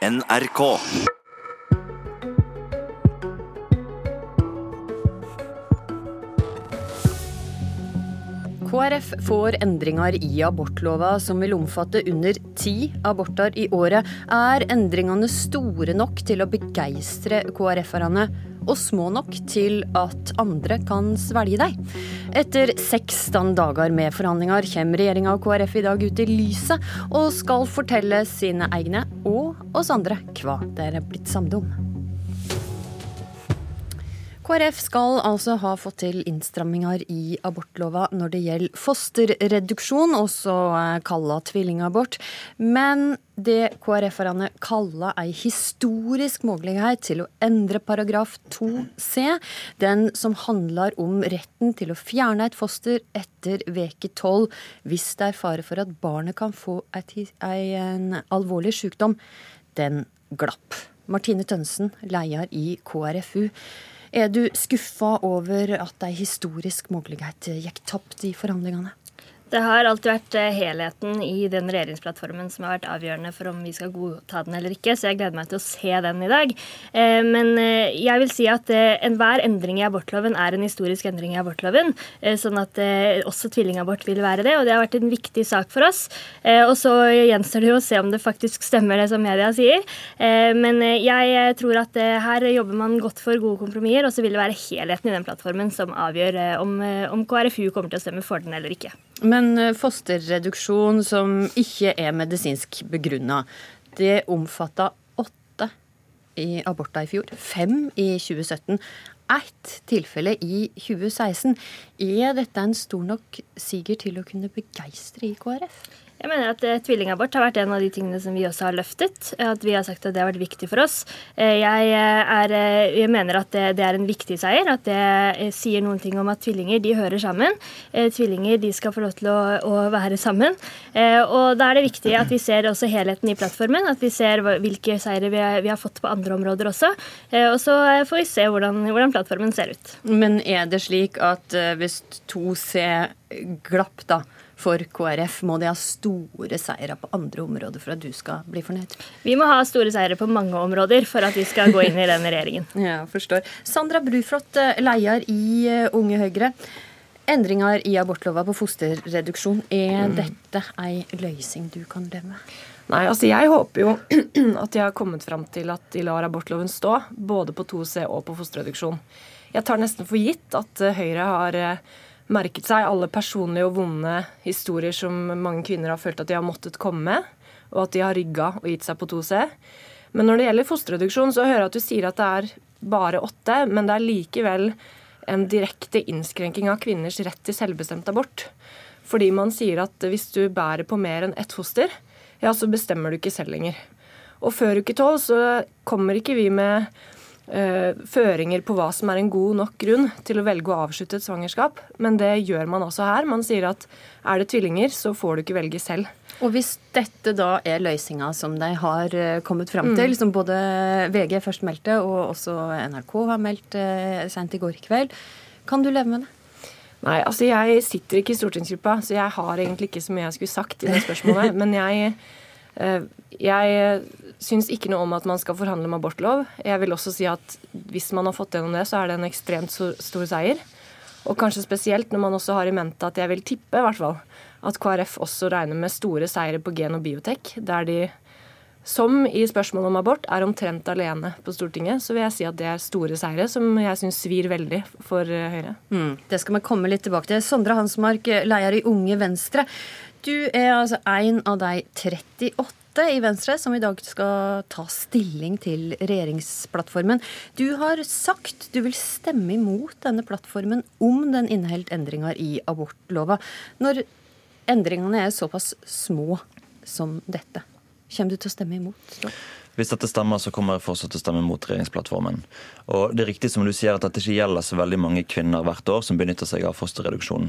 NRK. KrF får endringer i abortlova som vil omfatte under ti aborter i året. Er endringene store nok til å begeistre KrF-erne, og små nok til at andre kan svelge deg. Etter 16 dager med forhandlinger kommer regjeringa og KrF i dag ut i lyset og skal fortelle sine egne og oss andre hva det er blitt samd om. KrF skal altså ha fått til innstramminger i abortlova når det gjelder fosterreduksjon, også kalla tvillingabort. Men det KrF-erne kaller ei historisk mulighet til å endre paragraf 2c, den som handler om retten til å fjerne et foster etter veke 12 hvis det er fare for at barnet kan få et, en alvorlig sykdom, den glapp. Martine Tønsen, leder i KrFU. Er du skuffa over at ei historisk mulighet gikk tapt i forhandlingene? Det har alltid vært eh, helheten i den regjeringsplattformen som har vært avgjørende for om vi skal godta den eller ikke, så jeg gleder meg til å se den i dag. Eh, men eh, jeg vil si at enhver endring i abortloven er en historisk endring i abortloven, sånn at også tvillingabort vil være det, og det har vært en viktig sak for oss. Og så gjenstår det jo å se om det faktisk stemmer det som media sier. Men jeg tror at her jobber man godt for gode kompromisser, og så vil det være helheten i den plattformen som avgjør om, om KrFU kommer til å stemme for den eller ikke. Men eh, fosterreduksjon som ikke er medisinsk begrunna, det omfatta åtte i aborter i fjor, fem i 2017. Ett tilfelle i 2016. Er dette en stor nok siger til å kunne begeistre i KrF? Jeg mener at eh, Tvillingabort har vært en av de tingene som vi også har løftet. At vi har sagt at det har vært viktig for oss. Eh, jeg, eh, er, jeg mener at det, det, er en viktig seier. At det sier noen ting om at tvillinger de hører sammen. Tvillinger de skal få lov til å, å være sammen. og Da er det viktig at vi ser også helheten i plattformen. At vi ser hvilke seire vi, vi har fått på andre områder også. og så får vi se hvordan, hvordan plattformen ser ut. Men er det slik at hvis to c glapp, da for KrF? Må de ha store seire på andre områder for at du skal bli fornøyd? Vi må ha store seire på mange områder for at vi skal gå inn i den regjeringen. ja, forstår. Sandra Bruflot, eh, leder i eh, Unge Høyre. Endringer i abortlova på fosterreduksjon, er mm. dette ei løysing du kan leve med? Nei, altså jeg håper jo at de har kommet fram til at de lar abortloven stå, både på 2C og på fosterreduksjon. Jeg tar nesten for gitt at eh, Høyre har merket seg alle personlige og vonde historier som mange kvinner har følt at de har måttet komme med, og at de har rygga og gitt seg på 2C. Men når det gjelder fosterreduksjon, så hører jeg at du sier at det er bare åtte, men det er likevel en direkte innskrenking av kvinners rett til selvbestemt abort. Fordi man sier at hvis du bærer på mer enn ett foster, ja, så bestemmer du ikke selv lenger. Og før uke tolv så kommer ikke vi med føringer på hva som er en god nok grunn til å velge å avslutte et svangerskap. Men det gjør man også her. Man sier at er det tvillinger, så får du ikke velge selv. Og hvis dette da er løsninga som de har eh, kommet fram til, mm. som både VG først meldte og også NRK har meldt uh, sent i går kveld, kan du leve med det? Nei, altså jeg sitter ikke i stortingsgruppa, så jeg har egentlig ikke så mye jeg skulle sagt i det spørsmålet. Men jeg, jeg syns ikke noe om at man skal forhandle om abortlov. Jeg vil også si at hvis man har fått gjennom det, så er det en ekstremt stor seier. Og kanskje spesielt når man også har i mente at jeg vil tippe i hvert fall, at KrF også regner med store seire på gen- og biotek, der de, som i spørsmålet om abort, er omtrent alene på Stortinget. Så vil jeg si at det er store seire som jeg syns svir veldig for eh, Høyre. Mm, det skal vi komme litt tilbake til. Sondre Hansmark, leder i Unge Venstre. Du er altså en av de 38 i Venstre som i dag skal ta stilling til regjeringsplattformen. Du har sagt du vil stemme imot denne plattformen om den inneholder endringer i abortlova. Når endringene er såpass små som dette, kommer du til å stemme imot? Da? Hvis dette stemmer, så kommer jeg fortsatt til å stemme mot regjeringsplattformen. Og det er riktig som du sier at dette ikke gjelder så veldig mange kvinner hvert år som benytter seg av fosterreduksjonen.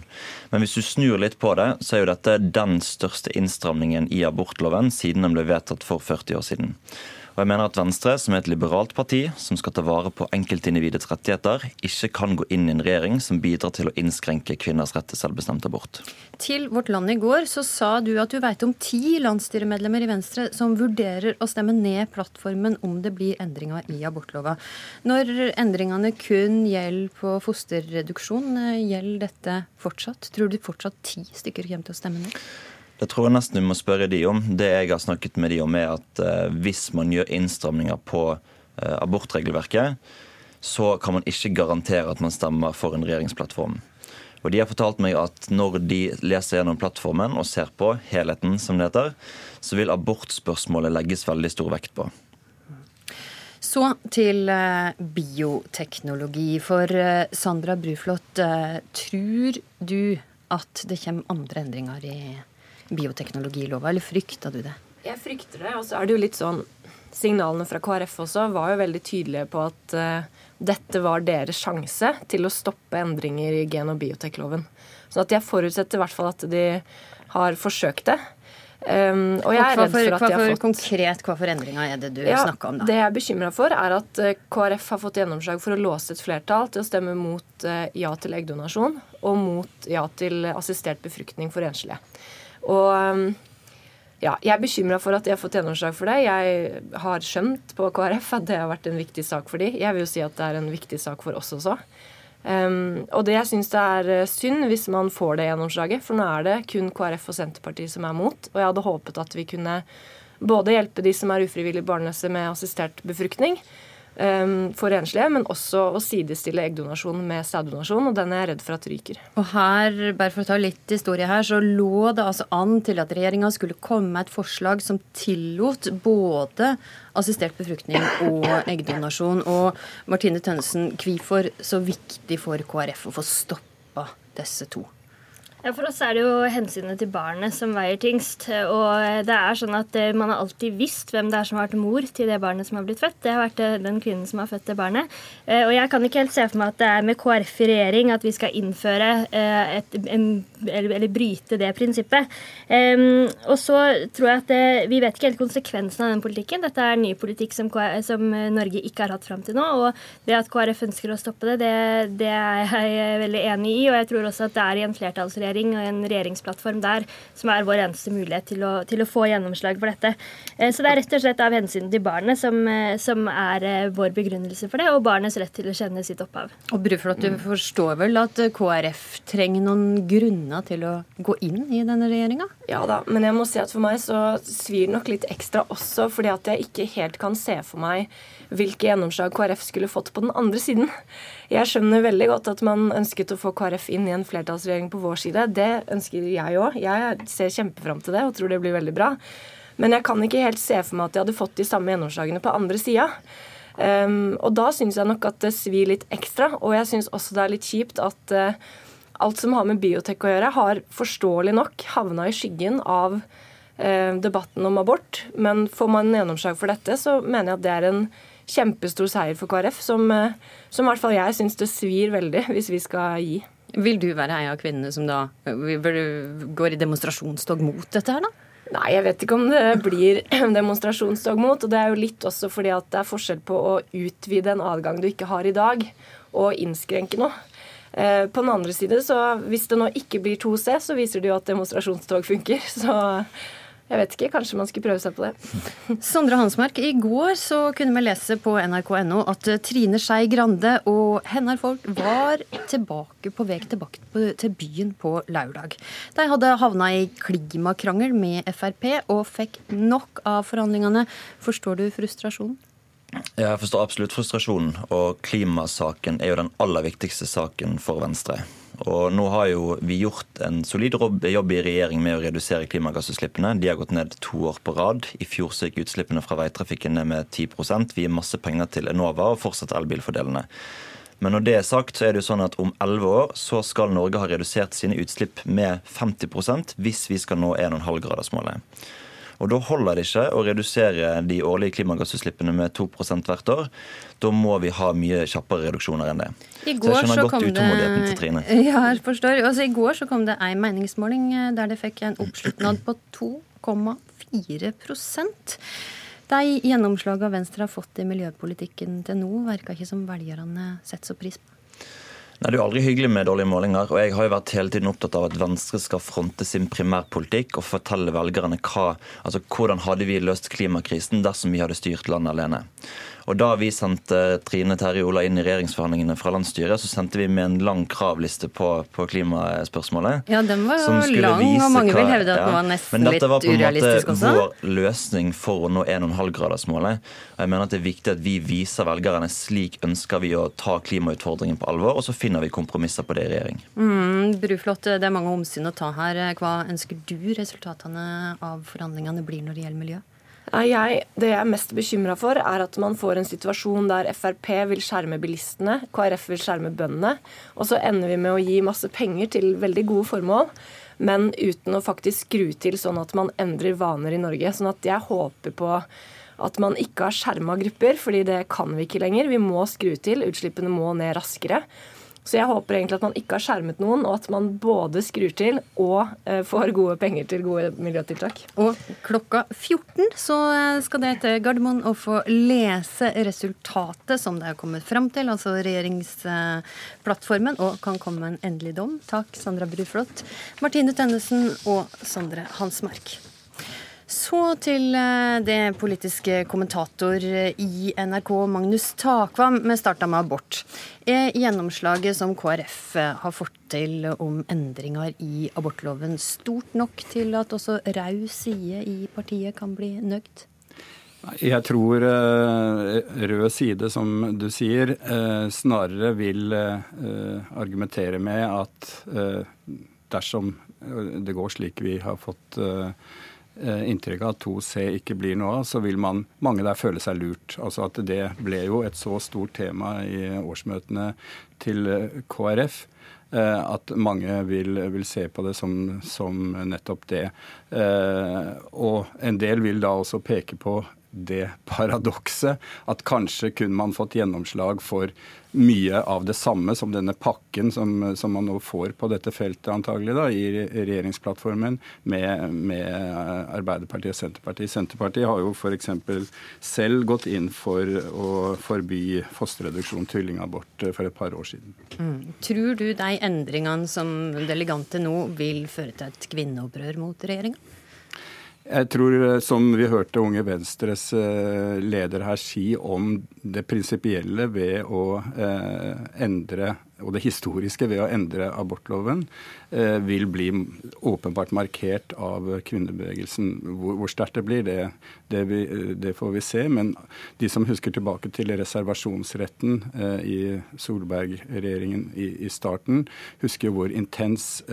Men hvis du snur litt på det, så er jo dette den største innstramningen i abortloven siden den ble vedtatt for 40 år siden. Og jeg mener at Venstre, som er et liberalt parti som skal ta vare på enkeltindividets rettigheter, ikke kan gå inn i en regjering som bidrar til å innskrenke kvinners rett til selvbestemt abort. Til Vårt Land i går så sa du at du veit om ti landsstyremedlemmer i Venstre som vurderer å stemme ned plattformen om det blir endringer i abortlova. Når endringene kun gjelder på fosterreduksjon, gjelder dette fortsatt? Tror du fortsatt ti stykker kommer til å stemme ned? Det tror jeg nesten du må spørre de om. Det jeg har snakket med de om, er at eh, hvis man gjør innstramninger på eh, abortregelverket, så kan man ikke garantere at man stemmer for en regjeringsplattform. Og De har fortalt meg at når de leser gjennom plattformen og ser på helheten, som det heter, så vil abortspørsmålet legges veldig stor vekt på. Så til eh, bioteknologi. For Sandra Bruflot, tror du at det kommer andre endringer i bioteknologilova, eller frykta du det? Jeg frykter det. Og så er det jo litt sånn Signalene fra KrF også var jo veldig tydelige på at uh, dette var deres sjanse til å stoppe endringer i gen- og biotekloven. Så at jeg forutsetter i hvert fall at de har forsøkt det. Um, og jeg er redd for at de har fått Konkret, hva for endringer er det du ja, snakker om? da? Det jeg er bekymra for, er at uh, KrF har fått gjennomslag for å låse et flertall til å stemme mot uh, ja til eggdonasjon og mot ja til assistert befruktning for enslige. Og um, ja, jeg er bekymra for at de har fått gjennomslag for det. Jeg har skjønt på KrF at det har vært en viktig sak for de. Jeg vil jo si at det er en viktig sak for oss også. Um, og det jeg syns det er eh, synd hvis man får det gjennomslaget, for nå er det kun KrF og Senterpartiet som er mot. Og jeg hadde håpet at vi kunne både hjelpe de som er ufrivillig barnløse med assistert befruktning, Ehm, for enslige, men også å sidestille eggdonasjon med sæddonasjon. Og den er jeg redd for at ryker. Og her, bare for å ta litt historie her, så lå det altså an til at regjeringa skulle komme med et forslag som tillot både assistert befruktning og eggdonasjon. Og Martine Tønnesen, hvorfor så viktig for KrF å få stoppa disse to? Ja, For oss er det jo hensynet til barnet som veier tyngst. Og det er sånn at eh, man har alltid visst hvem det er som har vært mor til det barnet som har blitt født. Det har vært eh, den kvinnen som har født det barnet. Eh, og jeg kan ikke helt se for meg at det er med KrF i regjering at vi skal innføre et, en, eller, eller, bryte det prinsippet. Og så tror jeg at det, vi vet ikke helt konsekvensen av den politikken. Dette er ny politikk som, som Norge ikke har hatt fram til nå. Og det at KrF ønsker å stoppe det, det, det er jeg veldig enig i. Og jeg tror også at det er i en flertallsregjering regjering og en regjeringsplattform der som er vår eneste mulighet til å, til å få gjennomslag for dette. Eh, så det er rett og slett av hensyn til barnet som, eh, som, er eh, vår begrunnelse for det, og barnets rett til å kjenne sitt opphav. Og Bruflot, du forstår vel at KrF trenger noen grunner til å gå inn i denne regjeringa? Ja da, men jeg må si at for meg så svir det nok litt ekstra også fordi at jeg ikke helt kan se for meg hvilke gjennomslag KrF skulle fått på den andre siden. Jeg skjønner veldig godt at man ønsket å få KrF inn i en flertallsregjering på vår side. Det ønsker jeg òg. Jeg ser kjempefram til det og tror det blir veldig bra. Men jeg kan ikke helt se for meg at de hadde fått de samme gjennomslagene på andre sida. Um, og da syns jeg nok at det svir litt ekstra. Og jeg syns også det er litt kjipt at uh, alt som har med biotek å gjøre, har forståelig nok havna i skyggen av uh, debatten om abort. Men får man gjennomslag for dette, så mener jeg at det er en kjempestor seier for KrF, som, uh, som i hvert fall jeg syns det svir veldig hvis vi skal gi. Vil du være ei av kvinnene som da går i demonstrasjonstog mot dette her, da? Nei, jeg vet ikke om det blir demonstrasjonstog mot. Og det er jo litt også fordi at det er forskjell på å utvide en adgang du ikke har i dag, og innskrenke noe. Eh, på den andre side, så hvis det nå ikke blir 2C, så viser det jo at demonstrasjonstog funker. Så jeg vet ikke, kanskje man skulle prøve seg på det. Sondre Hansmark, i går så kunne vi lese på nrk.no at Trine Skei Grande og hennes folk var tilbake på vei tilbake til byen på lørdag. De hadde havna i klimakrangel med Frp og fikk nok av forhandlingene. Forstår du frustrasjonen? Jeg forstår absolutt frustrasjonen, og klimasaken er jo den aller viktigste saken for Venstre. Og nå har jo vi gjort en solid jobb i regjering med å redusere klimagassutslippene. De har gått ned to år på rad. I fjor så gikk utslippene fra veitrafikken ned med 10% Vi gir masse penger til Enova og fortsetter elbilfordelene. Men når det er sagt, så er det jo sånn at om elleve år så skal Norge ha redusert sine utslipp med 50% hvis vi skal nå 1,5-gradersmålet. Og Da holder det ikke å redusere de årlige klimagassutslippene med 2% hvert år. Da må vi ha mye kjappere reduksjoner enn det. I går så jeg skjønner så godt utålmodigheten til Trine. Ja, jeg forstår. Altså, I går så kom det ei meningsmåling eh, der det fikk en oppslutnad på 2,4% De gjennomslagene Venstre har fått i miljøpolitikken til nå, verker ikke som velgerne setter så pris på. Nei, Det er jo aldri hyggelig med dårlige målinger. og Jeg har jo vært hele tiden opptatt av at Venstre skal fronte sin primærpolitikk og fortelle velgerne hva, altså hvordan hadde vi løst klimakrisen dersom vi hadde styrt landet alene. Og Da vi sendte Trine Terje Ola inn i regjeringsforhandlingene fra landsstyret, så sendte vi med en lang kravliste på, på klimaspørsmålet. Ja, den var jo lang, og mange vil hevde at den var nesten litt urealistisk også. Men dette var på en måte vår løsning for å nå 1,5-gradersmålet. Jeg mener at Det er viktig at vi viser velgerne slik ønsker vi å ta klimautfordringen på alvor, og så finner vi kompromisser på det i regjering. Mm, Bruflot, det er mange omsyn å ta her. Hva ønsker du resultatene av forhandlingene blir når det gjelder miljø? Jeg, det jeg er mest bekymra for, er at man får en situasjon der Frp vil skjerme bilistene, KrF vil skjerme bøndene, og så ender vi med å gi masse penger til veldig gode formål, men uten å faktisk skru til sånn at man endrer vaner i Norge. Sånn at jeg håper på at man ikke har skjerma grupper, fordi det kan vi ikke lenger. Vi må skru til. Utslippene må ned raskere. Så jeg håper egentlig at man ikke har skjermet noen, og at man både skrur til og eh, får gode penger til gode miljøtiltak. Og klokka 14 så eh, skal det til Gardermoen å få lese resultatet som det er kommet fram til, altså regjeringsplattformen, og kan komme med en endelig dom. Takk, Sandra Bruflot, Martine Tønnesen og Sondre Hansmark. Så til eh, det politiske kommentator i NRK, Magnus Takvam. Vi starta med abort. Er gjennomslaget som KrF eh, har fått til om endringer i abortloven stort nok til at også raus side i partiet kan bli nøyd? Jeg tror rød side, som du sier, snarere vil argumentere med at dersom det går slik vi har fått Eh, inntrykk av at 2C ikke blir noe av, så vil man, mange der føle seg lurt. Altså at Det ble jo et så stort tema i årsmøtene til eh, KrF eh, at mange vil, vil, se på det som, som nettopp det. Og en del vil da også peke på det paradokset at kanskje kunne man fått gjennomslag for mye av det samme som denne pakken som, som man nå får på dette feltet, antagelig da, i regjeringsplattformen med, med Arbeiderpartiet og Senterpartiet. Senterpartiet har jo f.eks. selv gått inn for å forby fosterreduksjon, tvillingabort, for et par år siden. Mm. Tror du de endringene som delegante nå vil føre til et kvinneopprør mot regjeringa? Jeg tror, eh, som vi hørte Unge Venstres eh, leder her si om det prinsipielle ved å eh, endre, og det historiske ved å endre abortloven, vil bli åpenbart markert av kvinnebevegelsen. Hvor, hvor sterkt det blir, det, det, vi, det, får vi se. Men de som husker tilbake til reservasjonsretten i Solberg-regjeringen i, i, starten, husker hvor intens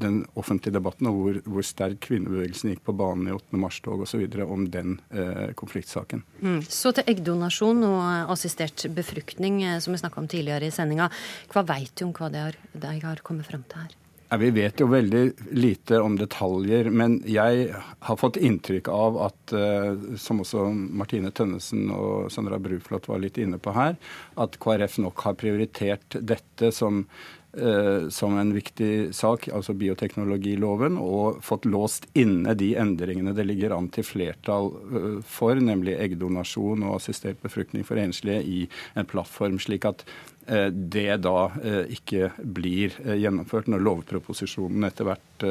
den offentlige debatten og hvor, hvor sterk kvinnebevegelsen gikk på banen i 8. mars-tog osv. om den eh, konfliktsaken. Mm. Så til eggdonasjon og assistert befruktning, eh, som vi snakka om tidligere i sendinga. Hva veit du om hva de har, de har kommet fram til her? Ja, vi vet jo veldig lite om detaljer, men jeg har fått inntrykk av at, eh, som også Martine Tønnesen og Sandra Bruflot var litt inne på her, at KrF nok har prioritert dette som Eh, som en viktig sak, altså bioteknologiloven, og fått låst inne de endringene det ligger an til flertall eh, for, nemlig eggdonasjon og assistert befruktning for enslige, i en plattform. slik at eh, det da ikke blir gjennomført når lovproposisjonen etter hvert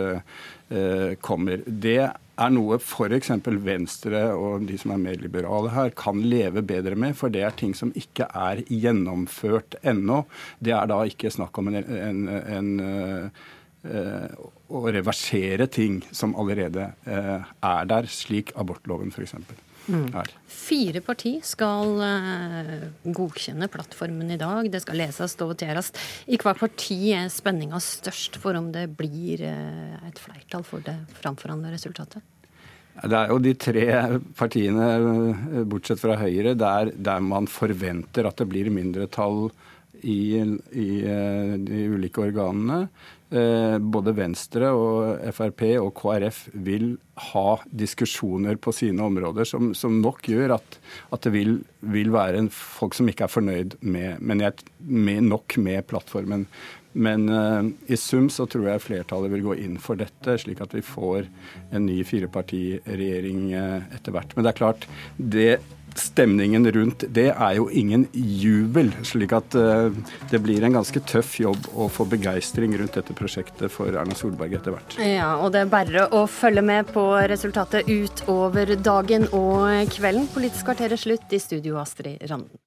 kommer. Det er noe f.eks. Venstre og de som er mer liberale her, kan leve bedre med. For det er ting som ikke er gjennomført ennå. Det er da ikke snakk om en, en, en, uh, å reversere ting som allerede uh, er der, slik abortloven f.eks. Mm. Fire parti skal uh, godkjenne plattformen i dag. Det skal leses og voteres. I hvert parti er spenninga størst for om det blir uh, et flertall for det framforhandla resultatet? Det er jo de tre partiene, eh, bortsett fra Høyre, der, der man forventer at det blir mindretall i, i de ulike organene. Eh, både Venstre og Frp og KrF vil ha diskusjoner på sine områder som, som nok gjør at, at det vil, vil, være folk som ikke er fornøyd med, jeg, med, nok med plattformen. Men uh, i sum så tror jeg flertallet vil gå inn for dette, slik at vi får en ny firepartiregjering uh, etter hvert. Men det er klart, det stemningen rundt det er jo ingen jubel. Slik at uh, det blir en ganske tøff jobb å få begeistring rundt dette prosjektet for Erna Solberg etter hvert. Ja, og det er bare å følge med på resultatet utover dagen og kvelden. Politisk kvarter er slutt. I studio Astrid Randen.